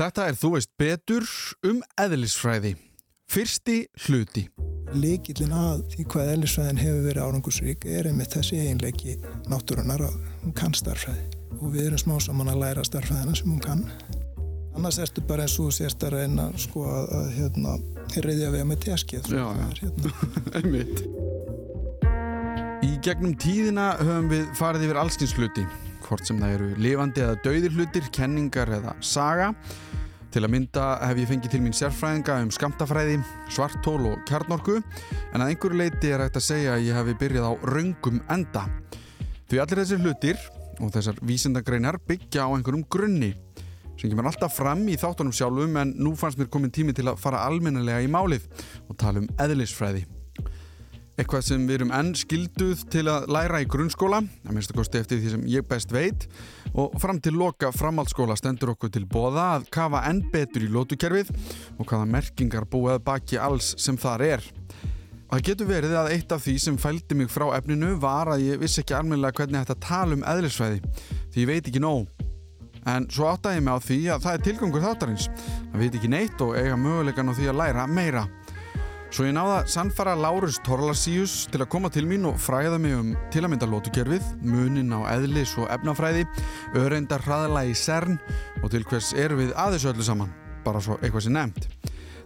Þetta er þú veist betur um eðlisfræði. Fyrsti hluti. Líkillin að því hvað eðlisfræðin hefur verið árangusrík er einmitt þessi eiginleiki náttúrunar að hún kann starfræði og við erum smá saman að læra starfræðina sem hún kann. Annars ertu bara eins og sérst að reyna sko að, að hérna, reyðja við með teskið. Já, hérna. einmitt. Í gegnum tíðina höfum við farið yfir allskins hluti, hvort sem það eru lifandi eða dauðir hlutir, kenningar eða saga. Til að mynda hef ég fengið til mín sérfræðinga um skamtafræði, svartól og kjarnorku en að einhverju leiti er hægt að segja að ég hef byrjað á raungum enda. Því allir þessir hlutir og þessar vísindagreinar byggja á einhverjum grunni sem kemur alltaf fram í þáttunum sjálfum en nú fannst mér komin tími til að fara almennelega í málið og tala um eðlisfræði. Eitthvað sem við erum enn skilduð til að læra í grunnskóla, að minnst að kosti eftir því sem ég best veit og fram til loka framhaldsskóla stendur okkur til bóða að kafa enn betur í lótukerfið og hvaða merkingar búið baki alls sem þar er. Það getur verið að eitt af því sem fældi mig frá efninu var að ég vissi ekki almennilega hvernig þetta tala um eðlisfræði því ég veit ekki nóg. En svo áttaði ég mig á því að það er tilgangur þáttarins. Það veit ekki neitt og eiga möguleikan á því að læra meira. Svo ég náða sannfara Lárus Torlarsíus til að koma til mín og fræða mig um til að mynda lótukerfið, munin á eðlis og efnafræði, öreindar hraðala í CERN og til hvers er við aðeins öllu saman, bara svo eitthvað sem nefnt.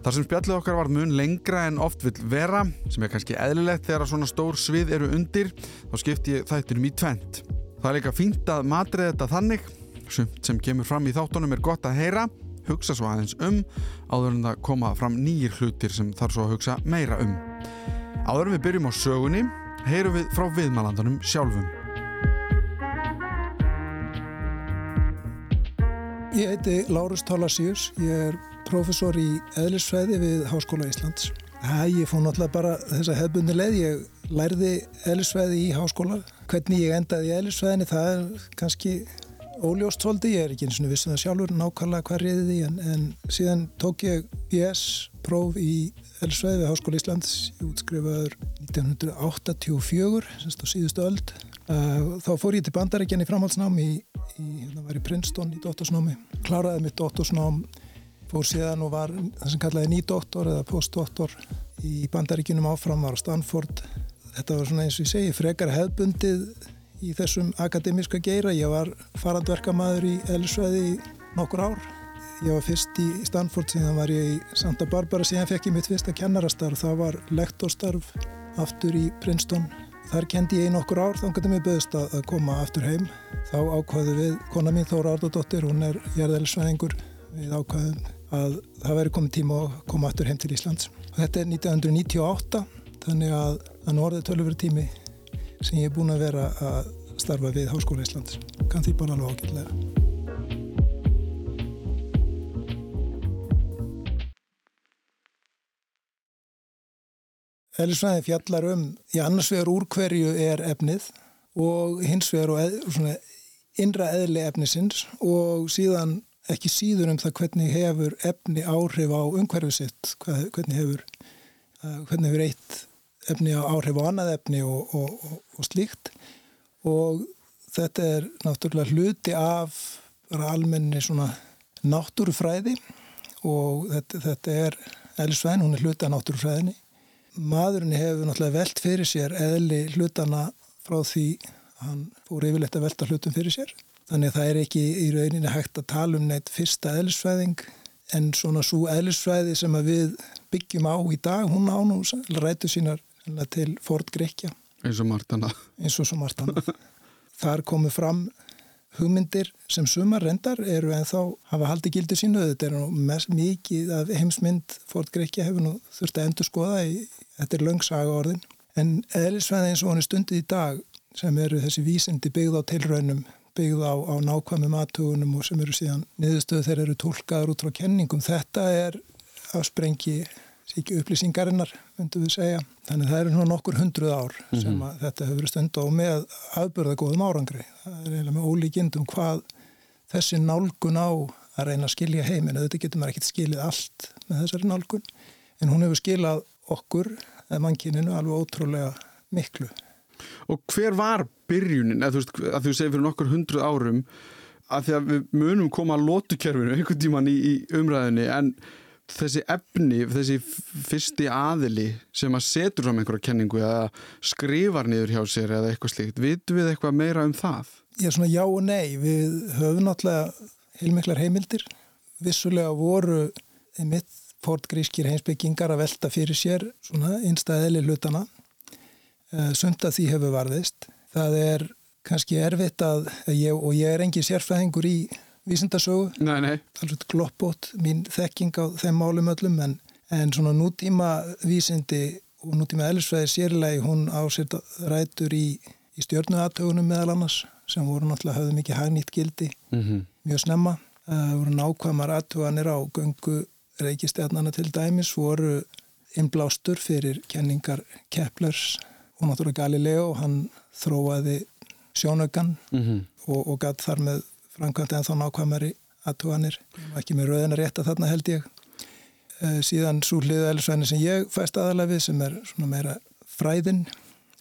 Þar sem spjallið okkar var mun lengra en oft vil vera, sem er kannski eðlilegt þegar svona stór svið eru undir, þá skipti ég þættinum í tvent. Það er líka fínt að matrið þetta þannig, sumt sem kemur fram í þáttunum er gott að heyra, hugsa svo aðeins um áður en það koma fram nýjir hlutir sem þarf svo að hugsa meira um. Áður en við byrjum á sögunni, heyrum við frá viðmælandanum sjálfum. Ég heiti Lárus Talasíus, ég er professor í eðlisfræði við Háskóla Íslands. Það, ég fóð náttúrulega bara þessa hefbundi leið, ég lærði eðlisfræði í háskóla. Hvernig ég endaði í eðlisfræðinni, það er kannski óljóst svolítið, ég er ekki eins og vissin um það sjálfur nákvæmlega hvað reyði því en, en síðan tók ég BS próf í Elsveið við Háskóla Íslands ég útskrifaður 1984 semst á síðustu öld. Uh, þá fór ég til bandarækjan í framhaldsnám í, í, hérna var í Princeton í dóttorsnámi kláraði mitt dóttorsnám fór síðan og var það sem kallaði nýdoktor eða postdoktor í bandaríkinum áfram var á Stanford. Þetta var svona eins og ég segi frekar hefbundið í þessum akademíska geira. Ég var farandverkamæður í Elsveði í nokkur ár. Ég var fyrst í Stanford, síðan var ég í Santa Barbara, síðan fekk ég mitt fyrsta kennarastarf. Það var lektorstarf aftur í Princeton. Þar kendi ég í nokkur ár, þá gæti mér böðist að koma aftur heim. Þá ákvaði við, kona mín Þóra Ardóttir, hún er jærðelsvæðingur, við ákvaðum að það væri komið tíma að koma aftur heim til Íslands. Þetta er 1998, þannig að það er orðið tölur tími sem ég er búin að vera að starfa við Háskóla Íslands. Kann því bara alveg ágætlega. Eðlisfræði fjallar um, í annars vegar úr hverju er efnið og hins vegar og eð, svona, innra eðli efnisins og síðan ekki síður um það hvernig hefur efni áhrif á umhverfið sitt, hvernig hefur, hvernig hefur eitt efni á áhrif og annað efni og, og, og, og slíkt. Og þetta er náttúrulega hluti af almenni svona náttúrufræði og þetta, þetta er Elisvein, hún er hluti af náttúrufræðinni. Maðurinn hefur náttúrulega velt fyrir sér eðli hlutana frá því hann fór yfirleitt að velta hlutum fyrir sér. Þannig að það er ekki í rauninni hægt að tala um neitt fyrsta eðlisfræðing en svona svo eðlisfræði sem við byggjum á í dag, hún á nú rætu sínar til Ford Grekja eins og Martana eins og Martana þar komu fram hugmyndir sem sumar rendar eru en þá hafa haldi gildu sínu. Þetta er nú mest mikið af heimsmynd Ford Grekja hefur nú þurft að endur skoða í, þetta er löngsaga orðin. En eðlisvæði eins og hann er stundið í dag sem eru þessi vísindi byggð á tilraunum byggð á, á nákvæmum aðtugunum og sem eru síðan niðurstöðu þeir eru tólkaður út frá kenningum þetta er afsprengi ekki upplýsingarinnar, myndum við segja. Þannig það eru nú nokkur hundruð ár mhm. sem mm -hmm. þetta hefur verið stund á með afbörða góðum árangri. Það er eiginlega með ólíkindum hvað þessi nálgun á að reyna að skilja heiminn. Þetta getur maður ekkert skilið allt með þessari nálgun, en hún hefur skilað okkur, eða mannkininu, alveg ótrúlega miklu. Og hver var byrjunin, að þú, að þú segir fyrir nokkur hundruð árum, að því að við munum koma að lótukerfinu einhvern tíman í, í umræðinni en þessi efni, þessi fyrsti aðili sem að setur fram einhverja kenningu eða skrifar niður hjá sér eða eitthvað slíkt, vitum við eitthvað meira um það? Já, svona já og nei, við höfum náttúrulega heilmiklar heimildir, vissulega voru einmitt portgrískir heimsbyggingar að velta fyrir sér svona einstæðili hlutana, eh, sunda því hefur varðist, það er kannski erfitt að, ég, og ég er engi sérfæðingur í vísindasögu Nei, nei. Alveg gloppót mín þekking á þeim málum öllum en, en svona nútíma vísindi og nútíma eðlisfræði sérlegi hún á sér rætur í, í stjórnuatögunum meðal annars sem voru náttúrulega höfðu mikið hagnýtt gildi Mm -hmm. mjög snemma. Það voru nákvæmar aðtuganir á göngu reykistjarnana til dæmis voru innblástur fyrir kenningar Keplers og náttúrulega Galileo hann þróaði sjónögan Mm -hmm. og, og gatt þar með framkvæmt en þá nákvæmari aðtuganir, ekki með rauðina rétt að þarna held ég. E, síðan svo hliða elisvæðin sem ég fæst aðalega við sem er svona meira fræðin,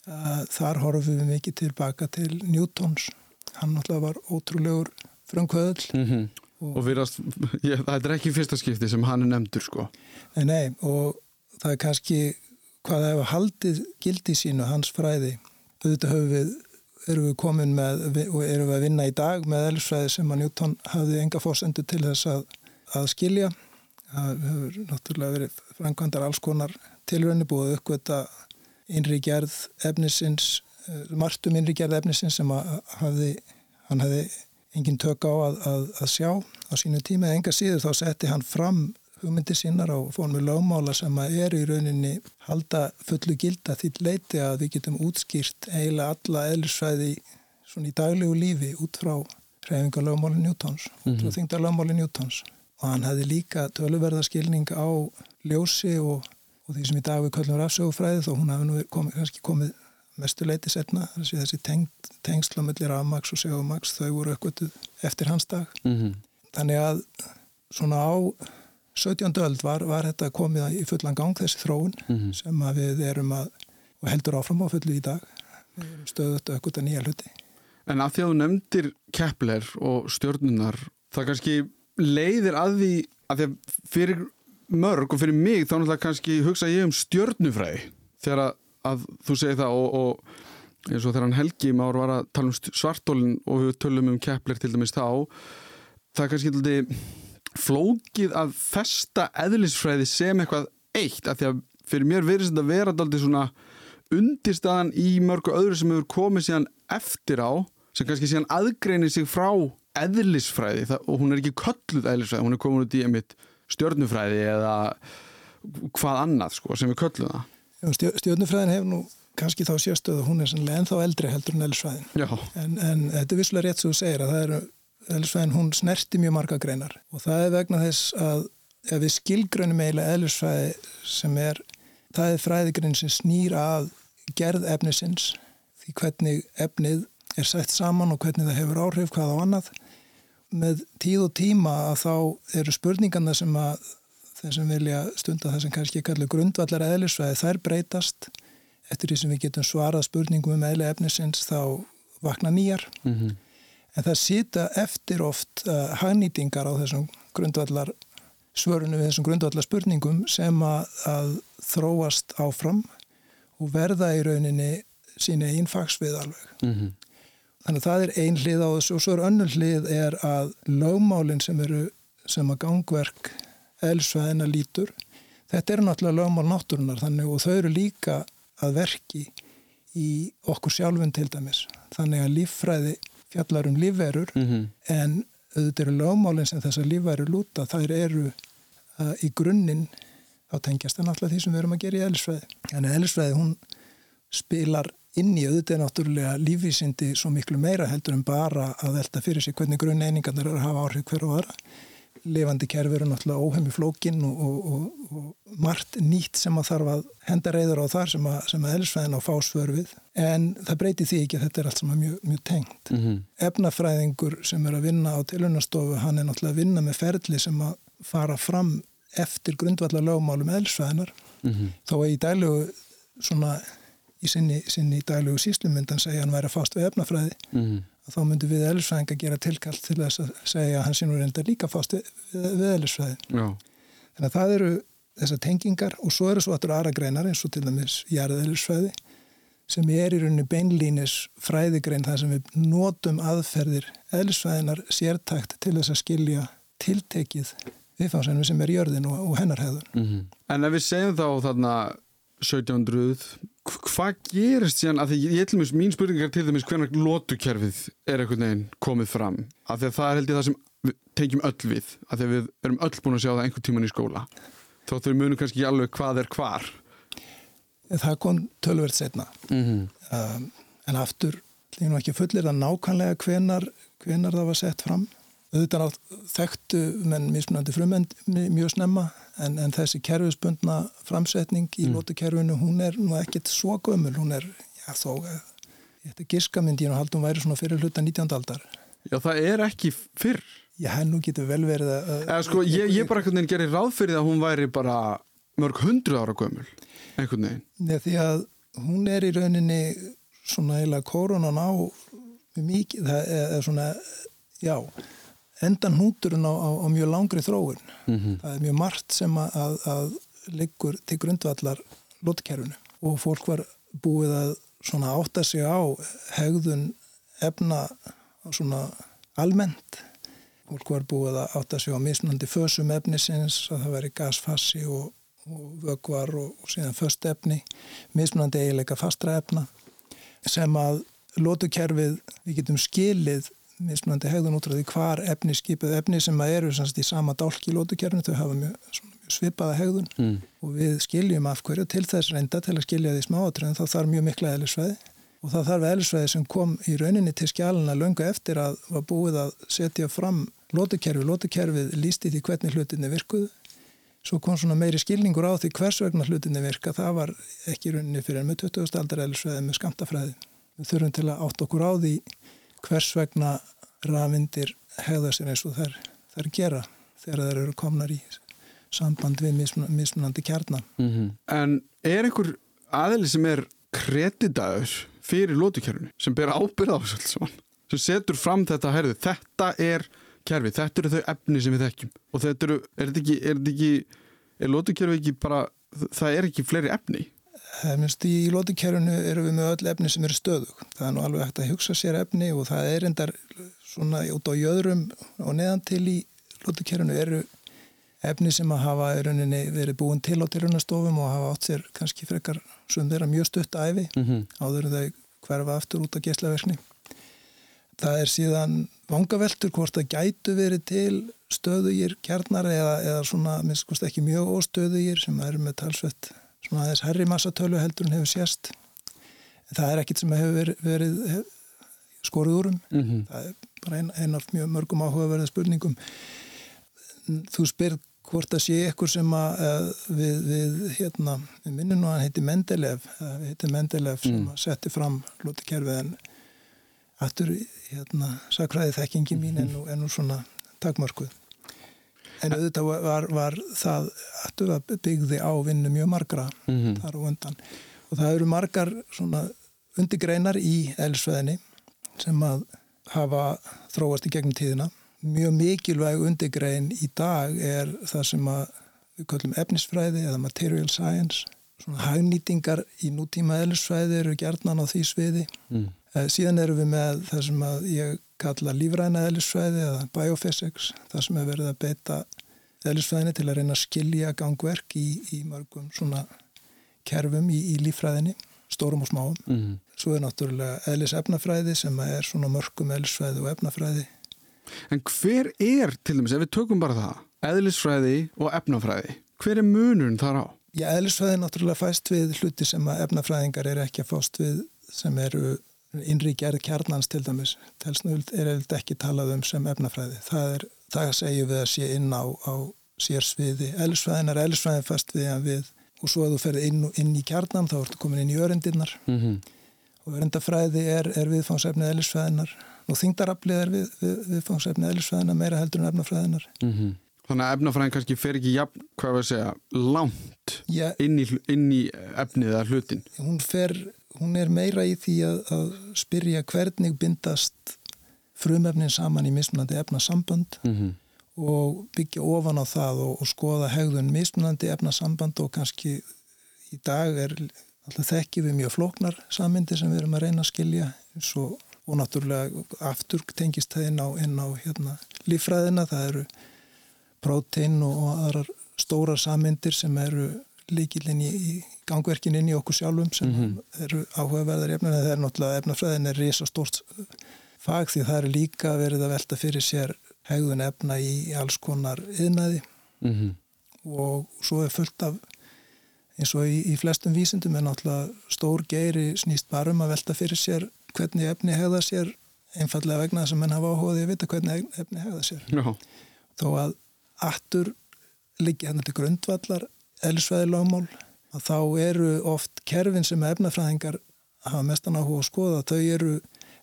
að þar horfum við mikið tilbaka til Newtons. Hann náttúrulega var ótrúlegur frumkvöðl. Mm -hmm. Og, og virast, ég, það er ekki fyrsta skipti sem hann er nefndur sko. Nei, nei, og það er kannski hvað það hefur haldið gildi sínu, hans fræði. Auðvitað höfum við erum við komin með og erum við að vinna í dag með eðlisfræði sem að Newton hafði enga fórsendu til þess að, að skilja. Það hefur náttúrulega verið framkvæmdar alls konar tilröðinu búið uppgöta innri gerð efnisins, margtum innri gerð efnisins sem að hafði, hann hafði engin tök á að, að, að sjá á sínu tíma. Enga síður þá setti hann fram hugmyndir sínar á fónum lögmála sem að er í rauninni halda fullu gilda því leiti að við getum útskýrt eiginlega alla eðlisfæði svona í daglegu lífi út frá hreyfinga lögmáli Newtons, mm -hmm. frá þingda lögmáli Newtons og hann hefði líka tölverðarskilning á ljósi og, og því sem í dag við kallum rafsögufræði þó hún hefði nú komið, kannski komið mestu leiti setna þessi teng, tengslamöllir afmaks og segumaks þau voru eitthvað eftir hans dag mm -hmm. þannig að svona á 17. öld var, var þetta komið í fullan gang þessi þróun mm -hmm. sem við erum að og heldur áfram á fullu í dag við erum stöðut auðvitað nýja hluti En að því að þú nefndir Kepler og stjórnunar það kannski leiðir að því að því að fyrir mörg og fyrir mig þá náttúrulega kannski hugsa ég um stjórnufræði þegar að, að þú segir það og, og eins og þegar hann Helgi Már var að tala um svartólinn og við tölum um Kepler til dæmis þá það kannski alltaf flókið að festa eðlisfræði sem eitthvað eitt af því að fyrir mér verður þetta vera alltaf svona undirstaðan í mörgu öðru sem hefur komið síðan eftir á sem kannski síðan aðgreinir sig frá eðlisfræði. Það, og hún er ekki kölluð eðlisfræði, hún er komin út í einmitt stjörnufræði eða hvað annað sko sem það. Já, Stjörnufræðin hefur nú kannski þá sérstöðu, hún er sannlega ennþá eldri heldur en eðlisfræðin. En, en þetta er visslega rétt sem þú segir að það eru eðlisfræðin hún snerti mjög marga greinar. Og það er vegna þess að ef við skilgrunum eiginlega eðlisfræði sem er, það er fræðigrein sem snýr að gerð efnisins því hvernig efnið er sett saman og hvernig það hefur áhrif hvað á annað. Með tíð og tíma að þá eru spurningarna sem að þeir sem vilja stunda það sem kannski kallu grundvallar eðlisfræði þær breytast. Eftir því sem við getum svarað spurningum um eðli efnisins þá vakna nýjar. Mm -hmm. En það sita eftir oft uh, hagnýtingar á þessum grundvallar svörunum við þessum grundvallar spurningum sem að, að þróast áfram og verða í rauninni sína einn fagsvið alveg. Mm -hmm. Þannig að það er ein hlið á þessu og svo er önnur hlið er að lögmálinn sem eru sem að gangverk elsvæðina lítur. Þetta eru náttúrulega lögmál náttúrunar þannig og þau eru líka að verki í okkur sjálfun til dæmis. Þannig að líffræði fjallar um lífverur mm -hmm. en auðvitað eru lögmálinn sem þessar lífverur lúta, þær eru uh, í grunninn á tengjast en alltaf því sem við erum að gera í eðlisfræði. En eðlisfræði hún spilar inn í auðvitað náttúrulega lífvísindi svo miklu meira heldur en bara að velta fyrir sig hvernig grunn einingarnir eru að hafa áhrif hver og aðra. Levandi kerfi eru náttúrulega óhemmi flókin og, og, og, og margt nýtt sem að þarf að henda reyður á þar sem að, sem að eðlisfræðin á fásför við. En það breyti því ekki að þetta er allt saman mjög, mjög tengt. Mm -hmm. Efnafræðingur sem er að vinna á tilunastofu, hann er náttúrulega að vinna með ferli sem að fara fram eftir grundvallar lögmálum eðlisfræðinar. Mm -hmm. Þó að í dælu svona í sinni, sinni daglegu síslumyndan segja hann væri að fást við efnafræði mm -hmm. Þá myndum við eðlisfræðinga gera tilkall til þess að segja að hann sé nú reynda líka fást við, við, við eðlisfræði. Já. Þannig að það eru þessar tengingar og svo eru svo aftur aðra greinar eins og til dæmis jarðeðlisfræði sem er í rauninni beinlínis fræðigrein þar sem við notum aðferðir eðlisfræðinar sértækt til þess að skilja tiltekið viðfáðsennum sem er jörðin og, og hennarheðun. Mm -hmm. En ef við segjum þá þarna 1700, hvað gerist síðan, af því ég til og meins mín spurningar til dæmis hvernig lótukerfið er einhvern veginn komið fram, af því að það er held ég það sem við tengjum öll við, af því að við erum öll búin að sjá það einhvern tíman í skóla. Þó þau munum kannski ekki alveg hvað er hvar. Það kom tölverð setna mm -hmm. um, en aftur ég nú ekki fullir að nákvæmlega hvenar, hvenar það var sett fram auðvitað átt þekktu menn mismunandi frumend mjög snemma en, en þessi kerfisbundna framsetning í mm. lótukerfinu hún er nú ekkit svo gömul hún er, já þó þetta er giskamyndin og haldum væri svona fyrir hluta 19. aldar Já það er ekki fyrr Já, hennu getur vel verið að... Eða sko, ég, ég bara einhvern veginn gerir ráð fyrir að hún væri bara mörg hundru ára gömul, einhvern veginn. Nei, því að hún er í rauninni svona eiginlega koronan á mikið, það er svona, já, endan húturinn á, á, á mjög langri þróun. Mm -hmm. Það er mjög margt sem að, að, að liggur til grundvallar lótkerfunu og fólk var búið að svona átta sig á hegðun efna svona almennt fólk var búið að átta sig á mismunandi fösum efnisins að það veri gasfassi og, og vögvar og, og síðan föst efni mismunandi eiginleika fastra efna sem að lótukerfið við getum skilið mismunandi hegðun út frá því hvar efni skipið efni sem að eru semst í sama dálki í lótukerfinu þau hafa mjög, mjög svipaða hegðun mm. og við skiljum af hverju til þess reynda til að skilja því smáatröðin þá þarf mjög mikla eðlisvæði og það þarf eðlisvæði sem kom í rauninni til skjáluna löngu eftir að var búið að setja fram lótukerfi. Lótukerfið lísti því hvernig hlutinni virkuðu. Svo kom svona meiri skilningur á því hvers vegna hlutinni virka. Það var ekki rauninni fyrir með 20. aldar eðlisvæði með skamtafræði. Við þurfum til að átt okkur á því hvers vegna rafindir hegða sér eins og þær, þær gera þegar þær eru komnar í samband við mismunandi kjarnar. Mm -hmm. En er einhver aðli sem er kreditaður fyrir lótukerfinu sem ber ábyrða á þessu alls sem setur fram þetta herðu, þetta er kerfi, þetta eru þau efni sem við þekkjum og þetta eru, er þetta ekki er, ekki, er lótukerfi ekki bara það er ekki fleiri efni Minnst í lótukerfinu eru við með öll efni sem eru stöðug, það er nú alveg hægt að hugsa sér efni og það er endar svona út á jöðrum og neðan til í lótukerfinu eru efni sem að hafa verið búin til á tilrunastofum og hafa átt sér kannski frekar sem þeirra mjög stutt æfi mm -hmm. áður en þau hverfa aftur út á geslaverkni. Það er síðan vangaveltur hvort það gætu verið til stöðugir kjarnar eða, eða svona, minnst ekki mjög óstöðugir sem er með talsvett svona þess herri massatölu heldur en hefur sérst. En það er ekkit sem hefur verið, verið hef, skoruð úrum. Mm -hmm. Það er bara einn ein af mjög mörgum áhugaverða spurningum. Þú spyrð hvort það sé ykkur sem að við, við, hérna, við minnum nú að hann heiti Mendelev, við heiti Mendelev sem mm. að setti fram lótikerfið en aftur, hérna, sakræði þekkingi mín en nú, en nú svona takmarkuð. En auðvitað var, var það aftur að byggði á vinnu mjög margra mm -hmm. þar og undan og það eru margar svona undigreinar í elsveðinni sem að hafa þróast í gegnum tíðina mjög mikilvæg undirgrein í dag er það sem við kallum efnisfræði eða material science svona hagnýtingar í nútíma eðlisfræði eru gerðnan á því sviði mm. Eh, síðan eru við með það sem ég kalla lífræna eðlisfræði eða biophysics, það sem er verið að beita eðlisfræðinni til að reyna að skilja gangverk í, í mörgum svona kerfum í, í lífræðinni stórum og smáum. Mm. Svo er náttúrulega eðlis efnafræði sem er svona mörgum eðlisfræði og efnafræði En hver er, til dæmis, ef við tökum bara það, eðlisfræði og efnafræði, hver er munurinn þar á? Já, eðlisfræði náttúrulega fæst við hluti sem að efnafræðingar er ekki að fást við sem eru innri gerð kjarnans til dæmis. Telsnöld er eða ekki talað um sem efnafræði. Það, er, það segjum við að sé inn á, á sér sviði. Eðlisfræðin er eðlisfræðin fæst við að við og svo að þú ferði inn, inn í kjarnan þá ertu komin inn í örendinnar mm -hmm. og örendafræði er, er viðfánsefnið eðlisfræðinar og þingdaraflið er við, við, viðfangsefni eðlisfræðina meira heldur en efnafræðinar mm -hmm. Þannig að efnafræðin kannski fer ekki jafn, hvað var að segja, langt ja, inn, í, inn í efnið eða hlutin hún, fer, hún er meira í því að, að spyrja hvernig bindast frumefnin saman í mismunandi efnasambönd mm -hmm. og byggja ofan á það og, og skoða hegðun mismunandi efnasamband og kannski í dag er alltaf þekkið við mjög flóknar sammyndir sem við erum að reyna að skilja og, og náttúrulega aftur tengist það inn á, inn á hérna, lífræðina, það eru prótein og aðrar stóra sammyndir sem eru líkilinn í, í gangverkin inn í okkur sjálfum sem mm -hmm. eru áhugaverðar en það er náttúrulega efnafræðin er risa stórt fag því það er líka verið að velta fyrir sér hegðun efna í alls konar yðnaði mm -hmm. og svo er fullt af eins og í, í flestum vísindum er náttúrulega stór geiri snýst bara um að velta fyrir sér hvernig efni hegða sér einfallega vegna þess að mann hafa áhugaði að vita hvernig efni hegða sér Já. þó að aftur líka hérna til grundvallar eðlisvæði lögmál að þá eru oft kerfin sem efnafræðingar hafa mestan áhuga að skoða þau eru,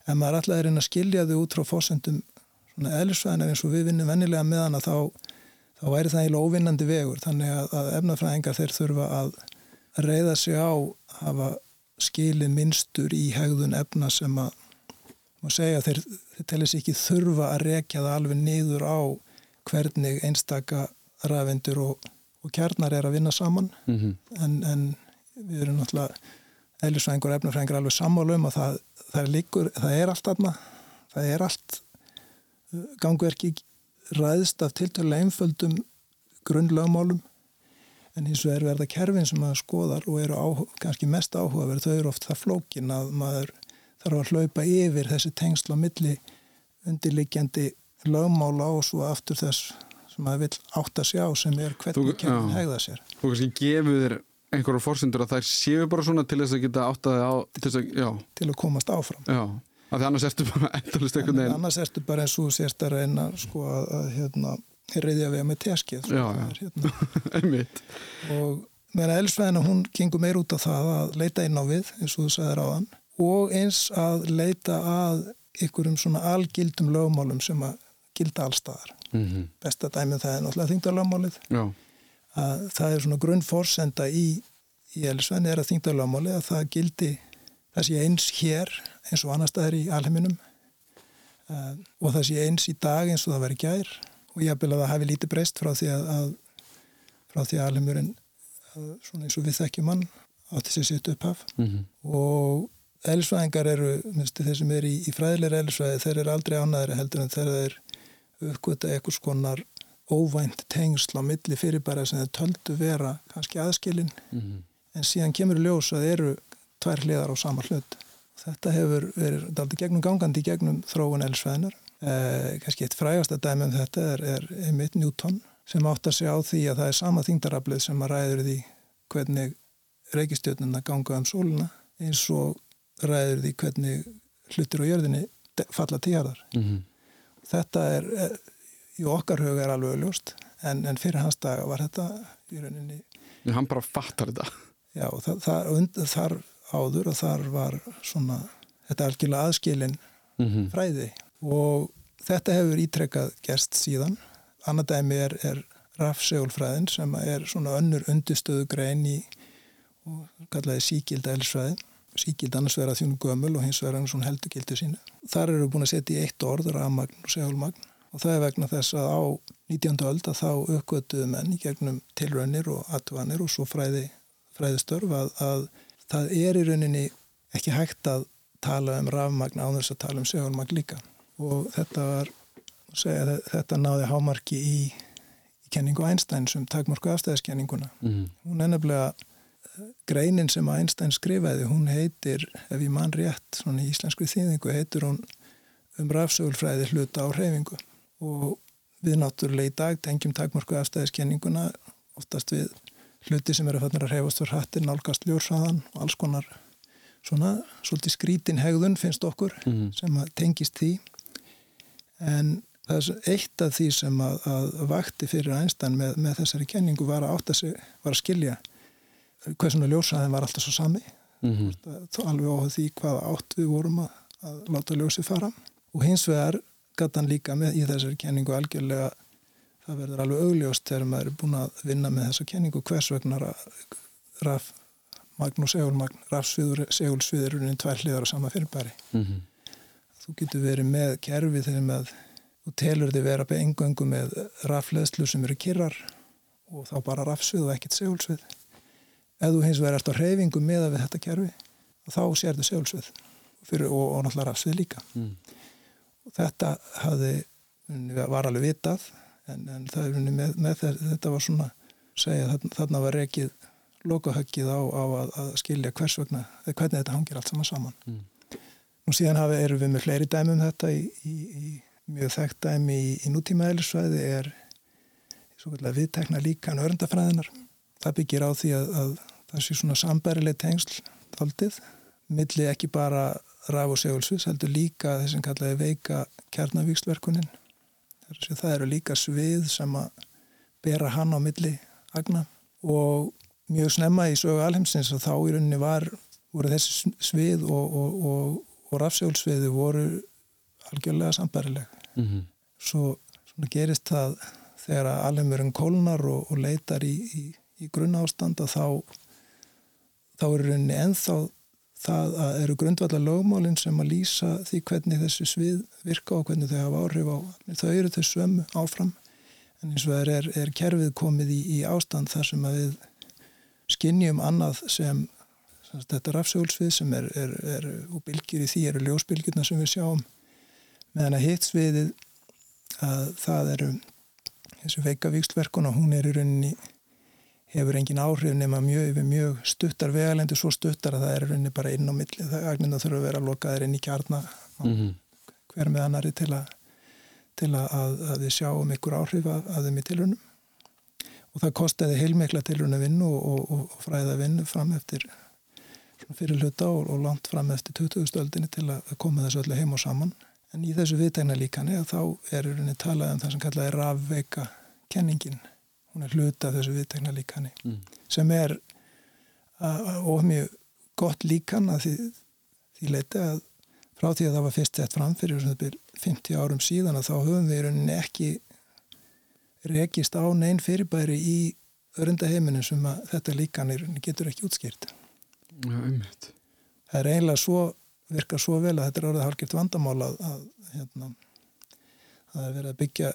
ef maður alltaf er inn að skilja þau út frá fósendum eðlisvæðina eins og við vinnum vennilega með hana þá, þá væri það eiginlega óvinnandi vegur. Þannig að, að efnafræðingar þeir þurfa að reyða sig á hafa skilið minnstur í hegðun efna sem að maður segja þeir, þeir telis ekki þurfa að rekja það alveg niður á hvernig einstaka rafindur og og kjarnar er að vinna saman. Mm -hmm. en, en við erum náttúrulega eðlisfræðingur og efnafræðingur alveg sammálu um að það, það, er, líkur, það er allt aðna það er allt uh, gangverki ræðst af tiltölu einföldum grunnlögmálum. En hins vegar verða kerfin sem maður skoðar og eru áhuga, kannski mest áhugaverð þau eru oft það flókin að maður þarf að hlaupa yfir þessi tengsla milli undirlikjandi lögmála og svo aftur þess sem maður vil átt að sjá sem er hvernig kemur hegða sér. Þú kannski gefur þér einhverju fórsendur að þær séu bara svona til þess að geta átt að, á, til, að, til að komast áfram. Já, af því annars ertu bara endalist eitthvað neina Annars ertu bara eins og sérst að reyna sko að, að hérna, reyðja við með teskið sko, Já, já, hérna. einmitt. Og meðan elsfæðina hún gengur meir út af það að leita inn á við eins og þú sagðir á hann og eins að leita að ykkurum svona algildum lögmálum sem að gilda allstaðar mm -hmm. besta dæmið það er náttúrulega þingdalögmálið að það er svona grunnforsenda í, í Elisvenni er að þingdalögmálið að það gildi það sé eins hér eins og annar staðar í alheiminum uh, og það sé eins í dag eins og það veri gær og ég aðbila að það hafi lítið breyst frá því að, að frá því að alheimurinn svona eins og við þekkjum hann átti sér sitt upphaf mm -hmm. og elisvæðingar eru, þeir sem er í, í fræðilega elisvæði, þeir eru aldrei ánæðri heldur en þeir eru uppgöta eitthvað skonar óvænt tengsl á milli fyrirbæra sem þeir töldu vera kannski aðskilin mm -hmm. en síðan kemur ljós að eru tvær hliðar á sama hlut. Þetta hefur verið aldrei gegnum gangandi gegnum þróun elsveðinar. Eh, kannski eitt frægast að dæmi um þetta er, er einmitt Newton sem átt að segja á því að það er sama þingdaraflið sem að ræður því hvernig reykistjóðnuna ganga um sóluna eins og ræður því hvernig hlutir á jörðinni falla tíjarðar. Mm -hmm þetta er, er í okkar hug er alveg ljóst en, en fyrir hans daga var þetta í rauninni Já, hann bara fattar þetta. Já, það, það, þar áður og þar var svona þetta algjörlega aðskilin mm -hmm. fræði. Og þetta hefur ítrekkað gerst síðan. Annar dæmi er, er rafsegulfræðin sem er svona önnur undistöðu grein í og kallaði síkilda elsfræði síkild annars vera þjónu gömul og hins vera svona heldugildi sínu. Þar eru við búin að setja í eitt orð rafmagn og segulmagn og það er vegna þess að á 19. öld að þá uppgötuðu menn í gegnum tilraunir og atvanir og svo fræði, fræðistörf að, að það er í rauninni ekki hægt að tala um rafmagn á þess að tala um segulmagn líka og þetta var, segja, þetta náði hámarki í, í kenningu Einstein sem takmarku afstæðiskenninguna. Mm. Hún er nefnilega greinin sem Einstein skrifaði, hún heitir, ef ég mann rétt, svona í íslensku þýðingu, heitir hún um rafsögulfræði hluta á hreyfingu og við náttúrulega í dag tengjum takmörku afstæðiskenninguna oftast við hluti sem eru að fannir að hreyfast fyrir hattir, nálgast ljórsraðan og alls konar svona svolítið skrítin hegðun finnst okkur mm -hmm. sem tengist því en er eitt af því sem að, að vakti fyrir Einstein með, með þessari kenningu var að sig, var að skilja hvað svona ljósaðin var alltaf svo sami mm -hmm. alveg áhuga því hvaða átt við vorum að, að láta ljósið fara og hins vegar gæti hann líka með í þessari kenningu algjörlega það verður alveg augljóst þegar maður er búin að vinna með þessa kenningu hvers vegna raf magn og segulmagn rafsviður, segulsviður er tvær hliðar á sama fyrirbæri mm -hmm. þú getur verið með kerfi þegar með þú telur þið vera beð engöngu með rafleðslu sem eru kyrrar og þá bara rafsvið og ekkert segulsvið ef þú hins vegar ert á hreyfingu með að við þetta kerfi þá sér segulsvið fyrir, og, og náttúrulega rafsvið líka mm. þetta hafði, var alveg vitað en, en það með, með þetta var svona segja þarna var rekið lokahöggið á, á að, að skilja hvers vegna, hvernig þetta hangir allt saman saman. Mm. Nú síðan hafi, erum við með fleiri dæmi um þetta í, í, í mjög þekkt dæmi í, í nútíma eðlisvæði er viðtekna líkan örndafræðinar. Það byggir á því að, að það sé svona sambærileg tengsl taldið, milli ekki bara raf og segulsvis, heldur líka þess að kallaði veika kjarnavíksverkunin. Það eru líka svið sem að bera hann á milli agna og mjög snemma í sögu alheimsins og þá í rauninni var, voru þessi svið og, og, og, og rafsjálfsviði voru algjörlega sambarileg. Mm -hmm. Svo gerist það þegar alheimurinn kólnar og leitar í, í, í grunna ástand og þá, þá er rauninni enþá það að eru grundvallar lögmálinn sem að lýsa því hvernig þessi svið virka og hvernig þau hafa áhrif á. Þau eru þau svömmu áfram en eins og það er, er kerfið komið í, í ástand þar sem að við skinnjum annað sem þetta rafsjólsvið sem er, er, er og bylgjur í því eru ljósbylgjurna sem við sjáum meðan að hitt sviðið að það eru þessu veikavíkstverkun og hún er í rauninni hefur engin áhrif nema mjög, mjög stuttar vegalendur svo stuttar að það er rauninni bara inn á milli það agninda þurfa að vera lokaðir inn í kjarna mm -hmm. hver með annari til að til að, að við sjáum ykkur áhrif að, að þeim í tilhörnum og það kostiði heilmikla tilruna vinnu og, og, og fræða vinnu fram eftir fyrir hluta og, og langt fram eftir 20. stöldinni til að koma þessu öllu heim og saman en í þessu viðtegna líkani þá er rauninni talað um það sem kallaði rafveika kenningin hún er hluta þessu viðtegna líkani mm. sem er of mjög gott líkan að því, því leiti að frá því að það var fyrst sett fram fyrir 50 árum síðan að þá höfum við rauninni ekki rekist á neinn fyrirbæri í örundaheiminu sem að þetta líkanir getur ekki útskýrt. Já, einmitt. Það er eiginlega svo, virkar svo vel að þetta er orðið halgirt vandamála að, að hérna, það er verið að byggja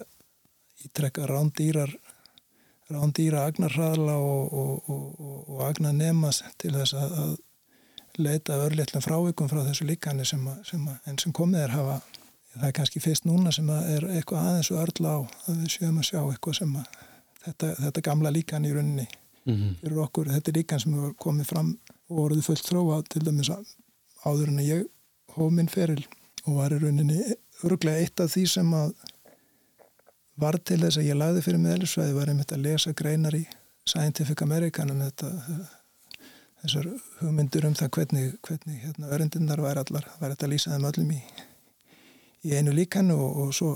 í trekka rándýrar rándýra agnarhraðla og, og, og, og agnanemas til þess að, að leita örlitlum frávikum frá þessu líkani sem, að, sem að, enn sem komið er hafa það er kannski fyrst núna sem er eitthvað aðeins og örla á að við sjöum að sjá eitthvað sem að þetta, þetta gamla líkan í rauninni mm -hmm. okkur, þetta er líkan sem hefur komið fram og voruð fullt þróa til dæmis áður en ég hóf minn feril og var í rauninni örglega eitt af því sem að var til þess að ég lagði fyrir meðlisvæði var einmitt að lesa greinar í Scientific American um þetta þessar hugmyndir um það hvernig, hvernig hérna, örendinnar væri allar, væri þetta að lýsa þeim öllum í í einu líkan og, og svo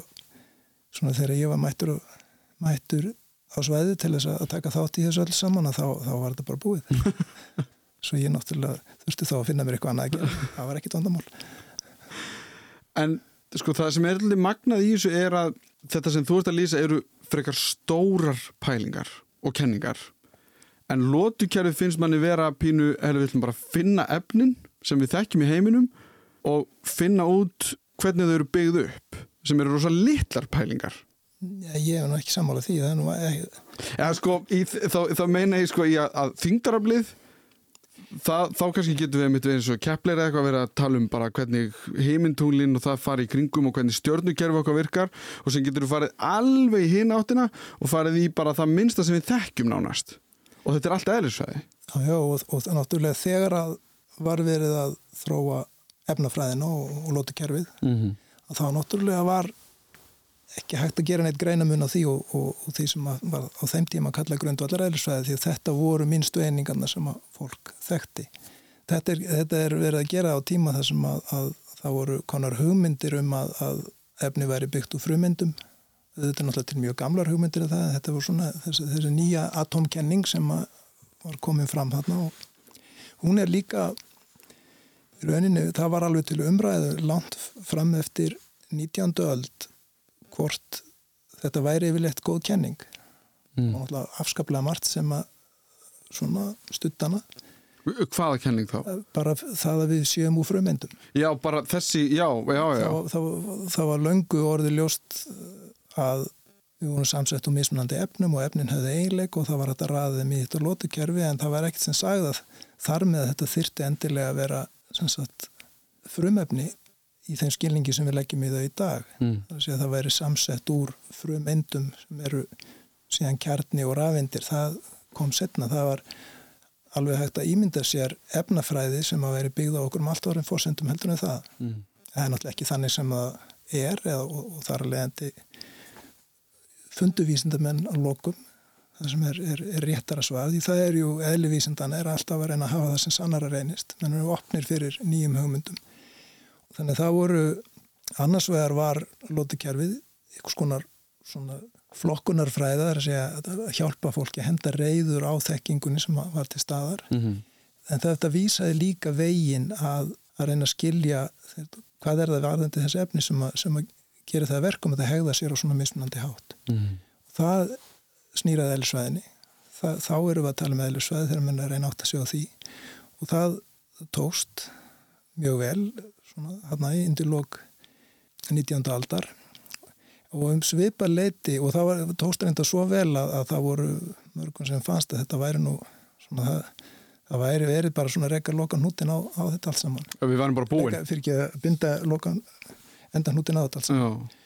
svona þegar ég var mættur, mættur á svæði til þess að taka þátt í þessu öll saman þá, þá var þetta bara búið. Svo ég náttúrulega þurfti þá að finna mér eitthvað annað að gera. Það var ekkit vandamál. En sko það sem er alveg magnað í þessu er að þetta sem þú ert að lýsa eru frekar stórar pælingar og kenningar. En lótukjærið finnst manni vera pínu, eða við ætlum bara að finna efnin sem við þekkjum í heiminum og finna út hvernig þau eru byggð upp sem eru rosa litlar pælingar. Já, ég hef nú ekki sammálað því það er nú ekki Já, sko, í, þá, þá meina ég sko í að, að þingdaraflið það, þá kannski getum við einmitt eins og keppleira eitthvað að vera að tala um bara hvernig heimintúlinn og það fari í kringum og hvernig stjórnukerfi okkar virkar og sem getur við farið alveg í hinn áttina og farið í bara það minnsta sem við þekkjum nánast og þetta er allt eðlisvæði Já, já og, og náttúrulega þegar að var verið að þróa efnafræðina og, og lótukerfið mm -hmm. að þá náttúrulega var ekki hægt að gera neitt greinamun á því og, og, og því sem var á þeim tíma að kalla grundvallar eðlisfræði því að þetta voru minnstu einingarna sem að fólk þekkti. Þetta er, þetta er verið að gera á tíma þar sem að, að það voru konar hugmyndir um að, að efni væri byggt úr frumyndum þetta er náttúrulega til mjög gamlar hugmyndir af það þetta voru svona þessi, þessi nýja atomkenning sem var komið fram þarna og hún er líka rauninni, það var alveg til umræðu langt fram eftir 19. öld hvort þetta væri yfirleitt góð kenning mm. og afskaplega margt sem að svona stuttana Hvaða kenning þá? Bara það að við séum úr frumendum. Já, bara þessi, já, já, já. Það, var löngu orðið ljóst að við vorum samsett úr mismunandi efnum og efnin höfði eiginleik og það var hægt að ræða þeim í þetta lótukerfi en það var ekkert sem sagði að þar með að þetta þyrti endilega að vera sagt, frumefni í þeim skilningi sem við leggjum í þau í dag. Mm. Það væri samsett úr frumendum sem eru síðan kjarni og rafindir. Það kom setna, það var alveg hægt að ímynda sér efnafræði sem að veri byggða okkur um allt orðin fórsendum heldur en það. Mm. Það er náttúrulega ekki þannig sem það er eða, og, og þar að leiðandi funduvísindamenn á lokum það sem er, er, er réttara svað því það er ju eðlivísindan er alltaf að reyna að hafa það sem sannara reynist menn eru opnir fyrir nýjum hugmyndum þannig það voru annars vegar var lótukerfið einhvers konar svona flokkunarfræða er að segja að hjálpa fólki að henda reyður á þekkingunni sem var til staðar. Mm -hmm. en þetta vísaði líka vegin að, að reyna að skilja hvað er það varðandi þessi efni sem að, sem að gera það verkum að það hegða sér á svona mismunandi hátt. Mm -hmm. það snýraði eðlisvæðinni þá eru við að tala um eðlisvæði þegar mann er reyna átt að sjá því. Og það tóst mjög vel svona hann í indilók 19. aldar. Og um svipa leiti og það var, tókst reynda svo vel að, að það voru mörgum sem fannst að þetta væri nú svona það, það væri verið bara svona reyka lokan hútin á, á þetta allt saman. Við varum bara búin. Reka, Fyrir ekki að binda lokan enda hútin á þetta allt saman. Já,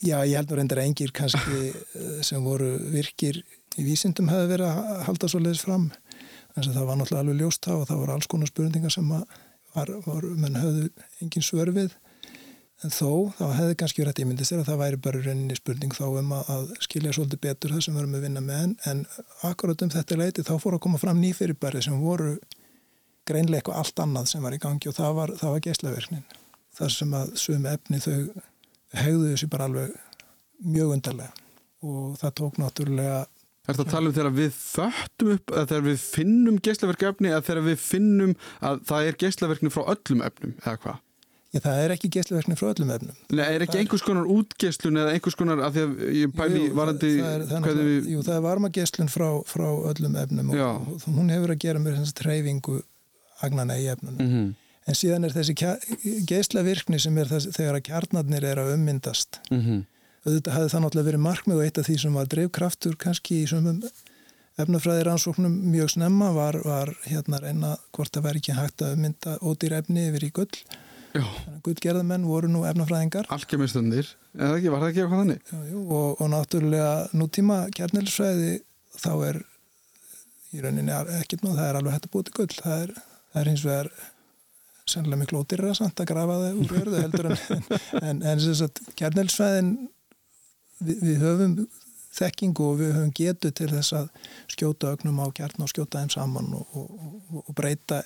Já ég held að reyndar engir kannski eh, sem voru virkir í vísindum hefði verið að halda svo leiðis fram en það var náttúrulega alveg ljóst á og það voru alls konar spurningar sem var, var menn höfðu engin svörfið En þó, þá hefði kannski verið að ímyndi sér að það væri bara rauninni spurning þá um að, að skilja svolítið betur það sem við erum að vinna með en, en akkurat um þetta leiti þá fór að koma fram nýfyrirbæri sem voru greinleik og allt annað sem var í gangi og það var, var geislaverknin. Það sem að sögum efni þau hegðu þessu bara alveg mjög undarlega og það tók náttúrulega Er þetta að tala um þegar við föttum upp eða þegar við finnum geislaverk efni eða þegar við finnum að það er geislaverkni frá öllum efnum eða hvað? Já, það er ekki gæsluverkni frá öllum efnum. Nei, er ekki það einhvers konar útgæslun eða einhvers konar, af því að ég pæli jú, varandi það er, það við... Jú, það er varmagæslun frá, frá öllum efnum Já. og, og hún hefur að gera með þess að treyfingu agnana í efnunum. Mm -hmm. En síðan er þessi gæslavirkni sem er þess, þegar að kjarnarnir er að ummyndast. Mm -hmm. Þetta hafði það náttúrulega verið markmið og eitt af því sem var drivkraftur kannski í svömmum efnafræðir ansóknum mjög snemma var, var hérna reyna hvort það væri ekki hægt að ummynda ódýr efni yfir í gull. Guðgerðamenn voru nú efnafræðingar. Alkemistandir, eða ekki, var það ekki eitthvað þannig? Jú, jú, og, og náttúrulega nútíma kjarnilisfræði þá er í rauninni ekkert nú, það er alveg hægt að búið til gull. Það er, það er hins vegar sannlega miklu ódýrra samt að grafa það úr jörðu heldur en, en, en kjarnilisfræðin við, við höfum þekkingu og við höfum getu til þess að skjóta ögnum á kjarn og skjóta þeim saman og, og, og breyta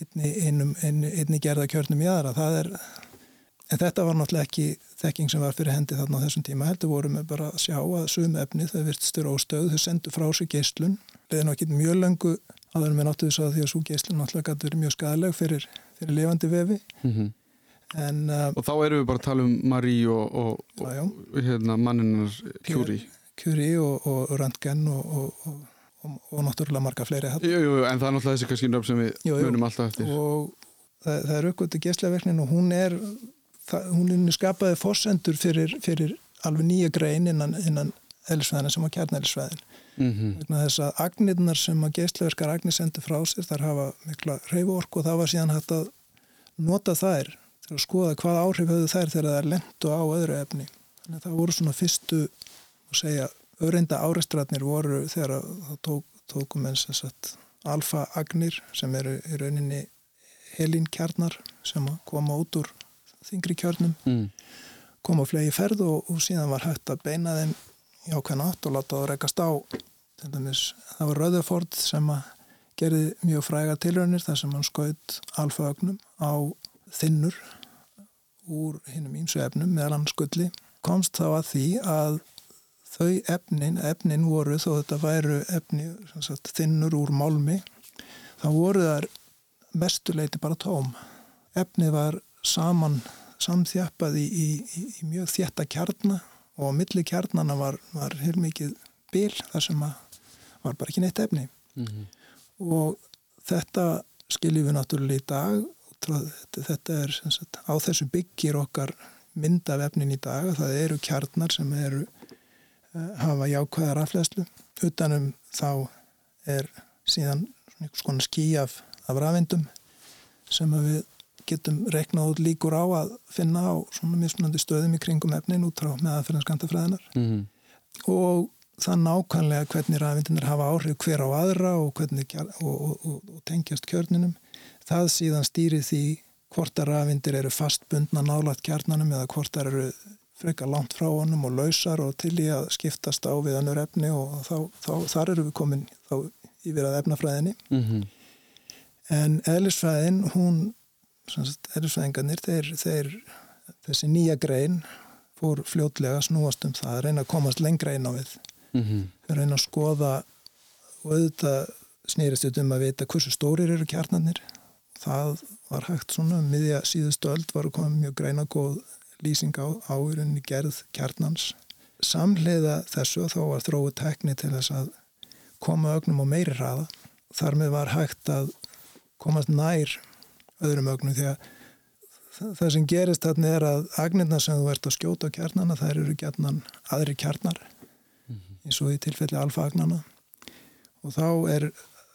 einni, einum, einni, einni gerða kjörnum í aðra. Það er, en þetta var náttúrulega ekki þekking sem var fyrir hendi þarna á þessum tíma heldur vorum við bara að sjá að sum efni þau virtstur óstöð, þau sendu frá sig geislun, leiði náttúrulega mjög langu aðeins með náttúrulega því að svo geislun náttúrulega gæti verið mjög skadaleg fyrir, fyrir levandi vefi. Mm -hmm. En, uh, og þá erum við bara að tala um Marí og, og, og hérna, manninar Kjúri Kjúri og, og Röntgen og og, og náttúrulega marga fleiri jú, jú, en það er náttúrulega þessi kannski nöfn sem við jú, munum alltaf eftir. Og það, það er aukvöldi gæsleverknin og hún er það, hún er skapaði fórsendur fyrir, fyrir alveg nýja grein innan, innan elisvæðina sem var kjarnelisvæðin mm -hmm. þess að agnirnar sem að gæsleverkar agnir sendur frá sér þar hafa mikla reyvork og það var síðan hægt að nota þær að skoða hvað áhrif höfðu þær þegar það er og á öðru efni þannig að það voru svona fyrstu að segja Öðreinda árestratnir voru þegar það tók, tókum eins og að alfa-agnir sem eru í rauninni helinkjarnar sem koma út úr þingri kjörnum mm. koma flegi ferð og, og síðan var hægt að beina þeim í ákveðna átt og láta það rekast á dæmis, það var Röðurford sem gerði mjög fræga tilröðnir þar sem hann skaut alfa-agnum á þinnur úr hinnum ímsu efnum meðal hann skulli komst þá að því að þau efnin, efnin voru þó þetta væru efni sagt, þinnur úr málmi þá voru þar mestuleiti bara tóm efnið var saman samþjappað í, í, í mjög þjætta kjarnar og á milli kjarnana var, var heilmikið bil þar sem var bara ekki neitt efni mm -hmm. og þetta skiljum við náttúrulega í dag þetta er sagt, á þessu byggir okkar myndavefnin í dag það eru kjarnar sem eru uh, hafa jákvæðar afflæslu utanum þá er síðan einhvers konar skí af, af rafindum sem við getum reknað út líkur á að finna á svona mismunandi stöðum í kringum efnin út frá meðaferðinskantafræðinar mm -hmm. og það nákvæmlega hvernig rafindinir hafa áhrif hver á aðra og, hvernig, og, og, og tengjast kjörninum það síðan stýri því hvort að rafindir eru fastbundna nálat kjarnanum eða hvort það eru frekar langt frá honum og lausar og til í að skiptast á við annur efni og þá, þá, þar eru við komin þá yfir að efnafræðinni mm -hmm. en eðlisfræðin hún eðlisfræðingarnir þeir, þeir, þessi nýja grein fór fljótlega snúast um það að reyna að komast lengra inn á við mm -hmm. að reyna að skoða og auðvitað snýrist um að vita hversu stórir eru kjarnanir það var hægt svona um miðja síðustu öll var að koma mjög greina góð lýsing á áurinni gerð kjarnans samleiða þessu þá var þróið tekni til þess að koma ögnum á meiri hraða. Þar með var hægt að komast nær öðrum ögnum því að það sem gerist þarna er að agnirna sem þú ert að skjóta á kjarnana þær eru gætnan aðri kjarnar -hmm. eins og í tilfelli alfa-agnana og þá er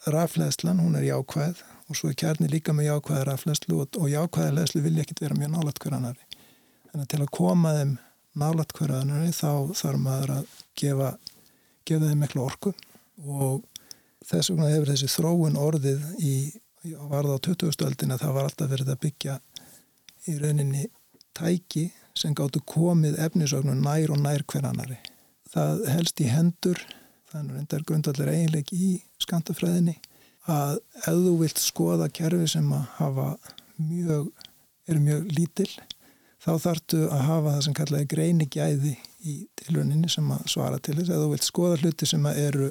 rafleðslan, hún er jákvæð og svo er kjarni líka með jákvæða rafleðslu og, og jákvæða leðslu vilja ekkit vera mjög nálat hverjanari en til að koma þeim nálat hverjanari þá þarf maður að gefa, gefa þeim miklu orku og þess vegna hefur þessi þróun orðið í, varða á 20. öldin að það var alltaf verið að byggja í rauninni tæki sem gáttu komið efnisögnum nær og nær hvernanari. Það helst í hendur, þannig að þetta er grundallir eiginleik í skantafræðinni að ef þú vilt skoða kerfi sem að hafa mjög, eru mjög lítill þá þartu að hafa það sem kallaði greini gæði í tilvöninni sem að svara til þess. Ef þú vilt skoða hluti sem að eru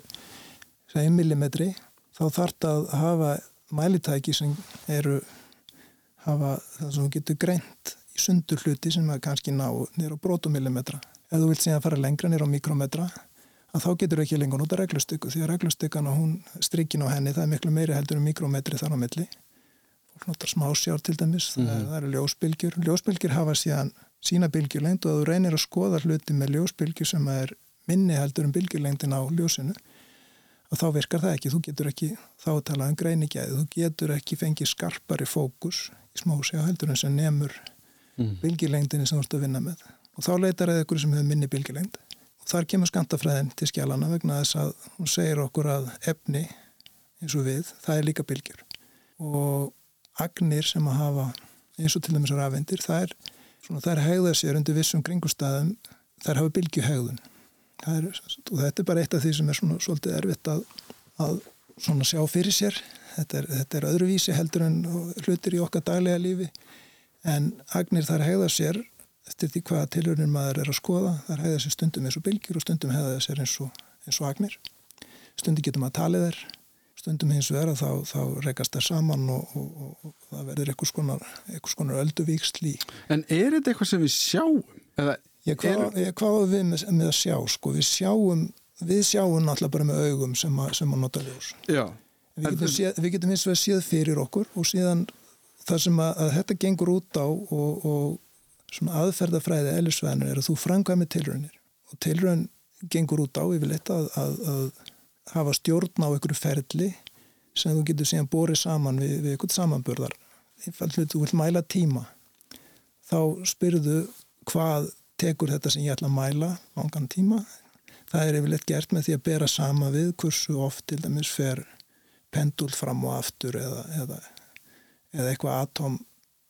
segjum millimetri þá það að hafa mælitæki sem eru hafa það sem getur greint í sundur hluti sem að kannski ná nýra á brotumillimetra. Ef þú vilt síðan fara lengra nýra á mikrometra að þá getur ekki lengur nota reglustykku því að reglustykkan og hún strikkin á henni það er miklu meiri heldur en mikrometri þar á milli. Fólk notar smásjár til dæmis, mm -hmm. það, það eru ljósbylgjur. Ljósbylgjur hafa síðan sína bylgjulengd og að þú reynir að skoða hluti með ljósbylgjur sem er minni heldur en bylgjulengdin á ljósinu og þá virkar það ekki, þú getur ekki þá talað um greinigæði, þú getur ekki fengið skarpari fókus í smósi á heldur en sem nefnur mm. bilgilengdini sem þú ert að vinna með og þá leitar það ykkur sem hefur minni bilgilengd og þar kemur skantafræðin til skjálana vegna þess að hún segir okkur að efni eins og við, það er líka bilgjur og agnir sem að hafa eins og til dæmis rafendir, það er, svona, það er hegðað sér undir vissum kringustæðum, er hafa bilgjuhegðun er, og þetta er bara eitt af því sem er svona svolítið erfitt að, að svona sjá fyrir sér. Þetta er, þetta er öðruvísi heldur en hlutir í okkar daglega lífi. En agnir þar hegða sér eftir því hvaða tilhörnir maður er að skoða. Þar hegða sér stundum eins og bylgjur og stundum hegða sér eins og, eins og agnir. Stundum getur maður að tala þér stundum hins vegar að þá, þá rekast það saman og, og, og það verður eitthvað skonar, skonar ölduvíksl í En er þetta eitthvað sem við sjáum? Eða Ég, hvað, ég, hvað við með, með að sjá sko, við sjáum við sjáum náttúrulega bara með augum sem að, sem að nota ljós. Við getum, séð, við getum eins og að séð fyrir okkur og síðan það sem að, að þetta gengur út á og, og aðferðafræði ellisveðanir er að þú frangaði með tilröðinir og tilröðin gengur út á yfirleitt að, að hafa stjórn á einhverju ferli sem þú getur síðan borið saman við, við einhvern samanburðar þú vil mæla tíma þá spyrðu hvað tekur þetta sem ég ætla að mæla langan tíma. Það er yfirleitt gert með því að bera sama við hversu oft til dæmis fer pendul fram og aftur eða, eða, eða eitthvað atóm.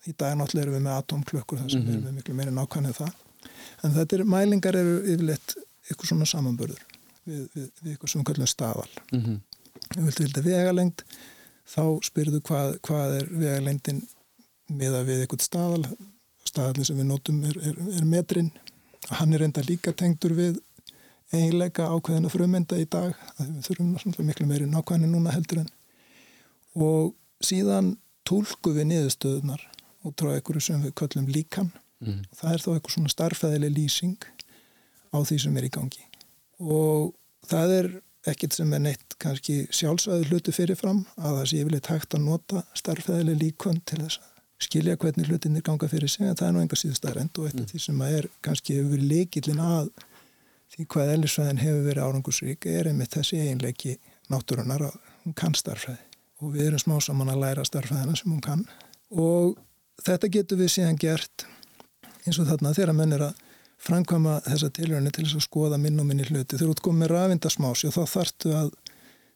Í dag náttúrulega erum við með atómklökkur þar sem mm -hmm. erum við miklu meiri nákvæmlega það. En þetta er, mælingar eru yfirleitt eitthvað svona samanbörður við, við, við eitthvað við kallum staðal. Mm -hmm. Við viltum vilja vegalengd, þá spyrðu hvað, hvað er vegalengdin miða við eitthvað staðal staðalli sem við notum er, er, er metrin hann er enda líka tengdur við eiginleika ákveðina frumenda í dag við þurfum miklu meiri nákvæðinu núna heldur en og síðan tólku við niðurstöðunar og tráði einhverju sem við köllum líkan mm. það er þá eitthvað svona starfæðileg lýsing á því sem er í gangi og það er ekkert sem er neitt kannski sjálfsvæði hluti fyrirfram að það sé yfirleitt hægt að nota starfæðileg líkon til þess að skilja hvernig hlutinir ganga fyrir sig en það er nú enga síðust aðrend og eitt af mm. því sem að er kannski hefur verið leikillin að því hvað ellisvæðin hefur verið árangusrík er einmitt þessi eiginleiki náttúrunar að hún kann starfæði og við erum smá saman að læra starfæðina sem hún kann og þetta getur við síðan gert eins og þarna þegar menn er að framkvæma þessa tilhörni til þess að skoða minn og minni hluti. Þegar þú ert komið rafindasmási og þá þartu að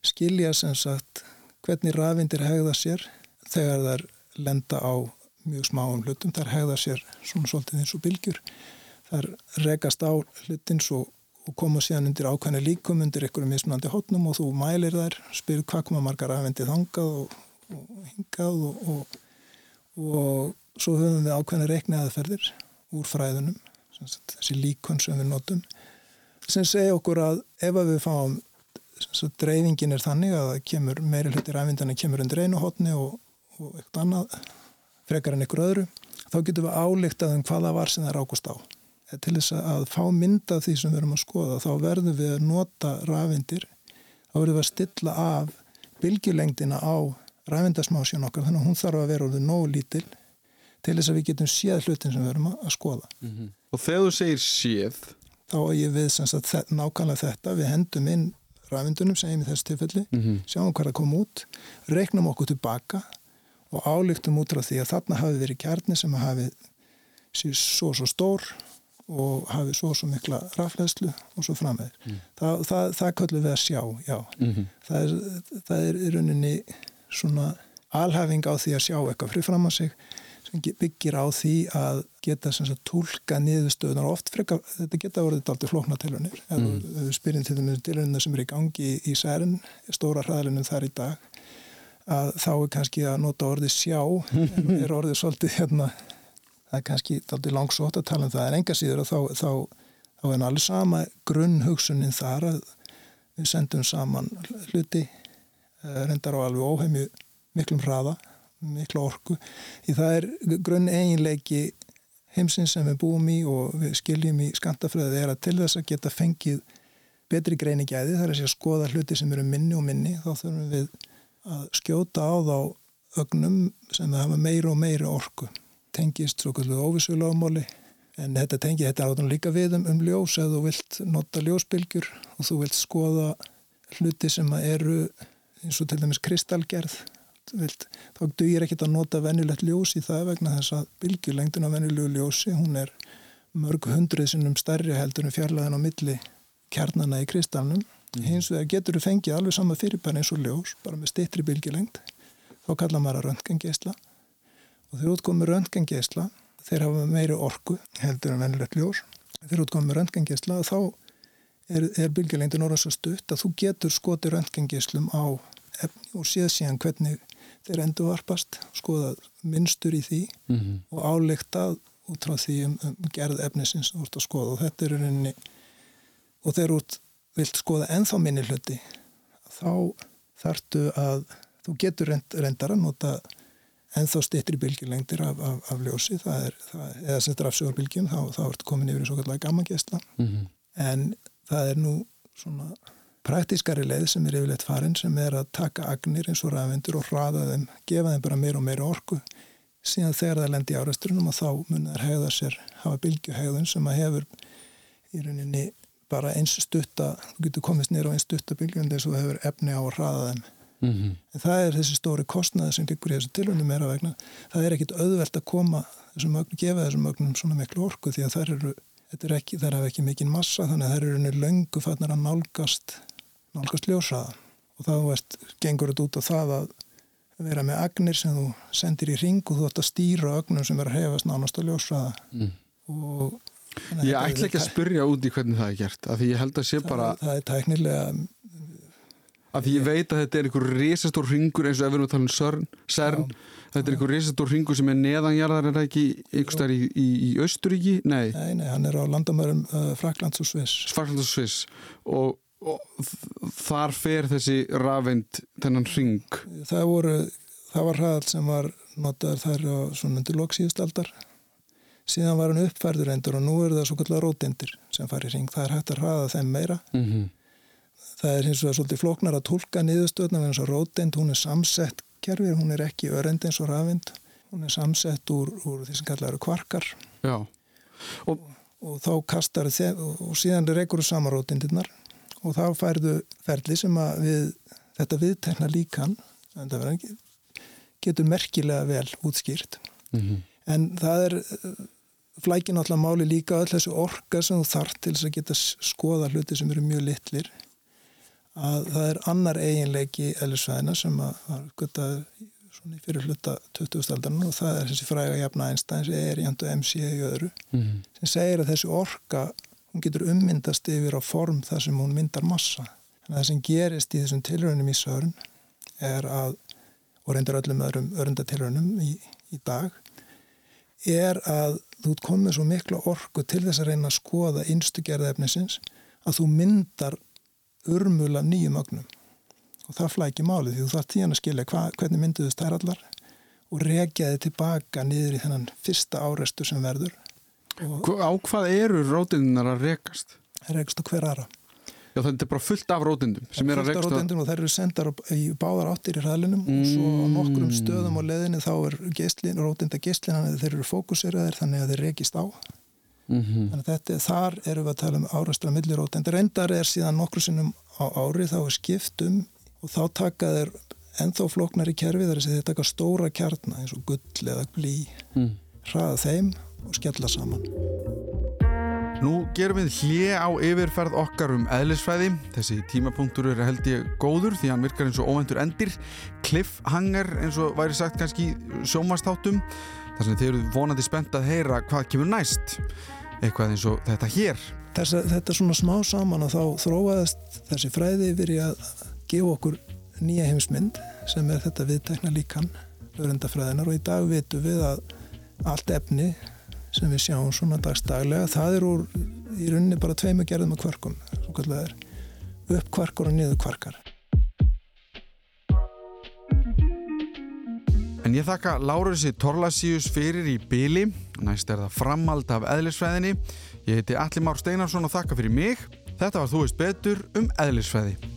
skilja sem sagt hvernig rafindir hegða sér þegar þær lenda á mjög smáum hlutum. Þær hegða sér svona svolítið eins og bylgjur. Þær regast á hlutins og, og koma síðan undir ákvæmni líkum undir einhverju mismunandi hótnum og þú mælir þær, spyrir hvað koma margar rafindið hangað og, og hingað og, og svo höfum við ákvæmni reikniðaðferðir úr fræðunum þessi líkon sem við notum sem segja okkur að ef að við fáum dreifingin er þannig að kemur meiri hluti ræfindana kemur undir einu hotni og, og eitthvað annað frekar en ykkur öðru þá getum við álíktað um hvaða var sem það rákust á. Til þess að fá mynda því sem við erum að skoða þá verðum við að nota ræfindir þá verðum við að stilla af bylgjulengdina á ræfindasmásjón okkar þannig að hún þarf að vera orðið nógu lítil til þess að við getum séð hlutin sem við erum að skoða mm -hmm. Og þegar þú segir séð þá er ég við sagt, nákvæmlega þetta við hendum inn rafindunum segjum í þessu tilfelli, mm -hmm. sjáum hvað það kom út reiknum okkur tilbaka og álíktum út frá því að þarna hafi verið kjarni sem hafi síðan svo svo stór og hafi svo svo mikla rafleðslu og svo frammeður. Mm. Það, það, það kallum við að sjá, já. Mm -hmm. það er í rauninni svona alhafing á því að sjá eitthvað frið fram á sig byggir á því að geta tólka niðurstöðunar oft frekar, þetta geta verið alltaf flókna tilhörnir ef mm. spyrjum til þeim tilhörnir sem er í gangi í, særin, stóra hraðlunum þar í dag að þá er kannski að nota orðið sjá er orðið svolítið hérna það er kannski alltaf langsótt að tala um það en enga síður að þá, þá, þá er allir sama grunnhugsunin þar að við sendum saman hluti reyndar á alveg óheimju miklum hraða mikla orku því það er grunn eiginleiki heimsins sem við búum í og við skiljum í skantafröðu er að til þess að geta fengið betri greiningæði þar er að skoða hluti sem eru minni og minni þá þurfum við að skjóta á þá ögnum sem hafa meiri og meiri orku. Tengist svo kallu óvisulega ámáli en þetta tengi, þetta er átum líka við um, um ljós eða þú vilt nota ljósbylgjur og þú vilt skoða hluti sem eru eins og til dæmis kristalgerð þá dugir ekkert að nota venjulegt ljós í það vegna þess að bylgjulengdun af venjulegu ljósi, hún er mörg hundrið sinnum stærri heldur en fjarlæðin á milli kjarnana í kristalnum. Mm. hins vegar getur þú fengið alveg sama fyrirbæri eins og ljós, bara með stittri bylgjulengd þá kalla maður að röntgengeisla og þegar útkomið röntgengeisla þeir hafa meiri orku heldur en venjulegt ljós. Þegar útkomið röntgengeisla þá er, er bylgjulengdun orðan svo stutt að þú getur skoti röntgengeislum á efni og séð síðan hvernig þeir endurvarpast, skoða minnstur í því mm -hmm. og áleiktað út frá því um, um gerð efnisins úr að skoða og þetta er rauninni og þeir út vilt skoða enþá minni hluti þá þartu að þú getur reynd, reyndar að nota enþá stittri bylgjulengdir af, af, af ljósi það er, það, eða sem sögurbylgjum þá, þá ertu komin yfir í svo kallega gammagesla mm -hmm. en það er nú svona praktískari leið sem er yfirleitt farin sem er að taka agnir eins og ræðvendur og hraða þeim, gefa þeim bara meira og meira orku. Síðan þegar það lendir í árastrunum og þá mun þær hegða sér hafa bylgjuhegðun sem að hefur í rauninni bara eins stutta, þú getur komist nýra á eins stutta bylgjum eins og það hefur efni á að hraða þeim. Mm -hmm. en það er þessi stóri kostnaði sem liggur í þessu tilvöndum meira vegna. Það er ekkit auðvelt að koma þessum ögnum, gefa þessum ögnum svona miklu orku því að þær eru, er ekki, þær hafa ekki mikinn massa þannig að þær eru löngu fannar að nálgast nálgast ljósaða og þá veist, gengur þetta út á það að vera með agnir sem þú sendir í ring og þú ætti að stýra agnum sem verður að hefast nánast á ljósaða mm. og Ég ætla ekki að spyrja út í hvernig það er gert af því ég held að sé bara það, það er tæknilega af því ég veit að þetta er einhver risastór ringur eins og ef við erum að tala um CERN, CERN þetta er einhver risastór ringur sem er neðanjarðar er það ekki einhverstaðar í, í, í Östuríki? Nei. nei, nei, hann er á landamörum uh, Fraklands og Sviss Fraklands og Sviss og þar fer þessi rafend þennan ring það voru, það var hraðal sem var notaður þar á svona undir loksíðustaldar síðan var hann uppfærður endur og nú eru það svo kallar rótendir sem fari í ring, það er hægt að hraða þeim meira. Mm -hmm. það er hins vegar svolítið floknar að tólka niðurstöðna eins og rótend, hún er samsett kerfið, hún er ekki örend eins og rafind hún er samsett úr, úr því sem kallar kvarkar. Og, og þá kastar þeim og síðan reykur þú saman rótendirnar og þá færðu ferli sem að við, þetta viðtekna líkan getur merkilega vel útskýrt mm -hmm. en það er flækin alltaf máli líka öll þessu orka sem þú þart til þess að geta skoða hluti sem eru mjög litlir að það er annar eiginleiki eðlisvæðina sem að, að geta svona í fyrir hluta 2000-aldarinn og það er þessi fræga jafna einstæðins er í handu MC í öðru mm -hmm. sem segir að þessi orka hún getur ummyndast yfir á form þar sem hún myndar massa. En það sem gerist í þessum tilröðunum í sörn er að og reyndar öllum öðrum örndatilröðunum í, í dag er að þú komið svo mikla orku til þess að reyna að skoða einstu gerðaefnisins að þú myndar urmula nýjum ögnum. Og það flækir málið því þú þarf tíðan að skilja hva, hvernig mynduðust þær allar og regjaði tilbaka niður í þennan fyrsta áreistur sem verður Á hvað eru rótinnar að rekast? Rekast á hver aðra Já þetta er bara fullt af rótindum sem er að reksta. Fullt af rótindum og þær eru sendar í báðar áttir í hraðlinum mm. og svo á nokkrum mm. stöðum á leðinni þá er geislin, rótinda geislin þannig að þeir eru fókuseraðir þannig að þeir rekist á. Mm -hmm. Þannig að þetta, þar eru við að tala um árastra millirótindir. Reyndar er síðan nokkru sinnum á ári þá er skiptum og þá taka þeir enþá floknar í kerfi þar að þeir taka stóra kjarnar eins og gull eða blí, mm. hraða þeim og skella saman. Nú gerum við hlið á yfirferð okkar um eðlisfræði. Þessi tímapunktur er held ég góður því hann virkar eins og óvendur endir. Cliffhanger eins og væri sagt kannski sjómastáttum. Þar sem þeir eru vonandi spennt að heyra hvað kemur næst. Eitthvað eins og þetta hér. Þessa, þetta er svona smá saman og þá þróaðist þessi fræði í að gefa okkur nýja heimsmynd sem er þetta viðtækna líkan, lögrendafræðinar og í dag vitum við að allt efni sem við sjáum svona dagstaglega það er úr í rauninni bara tveimu gerðum af kvarkum svo kallar það er uppkvarkar og niðurkvarkar. En ég þakka Láruðsi Torlasíus fyrir í byli næst er það framald af eðlisfræðinni. Ég heiti Alli Már Steinarsson og þakka fyrir mig. Þetta var Þú veist betur um eðlisfræði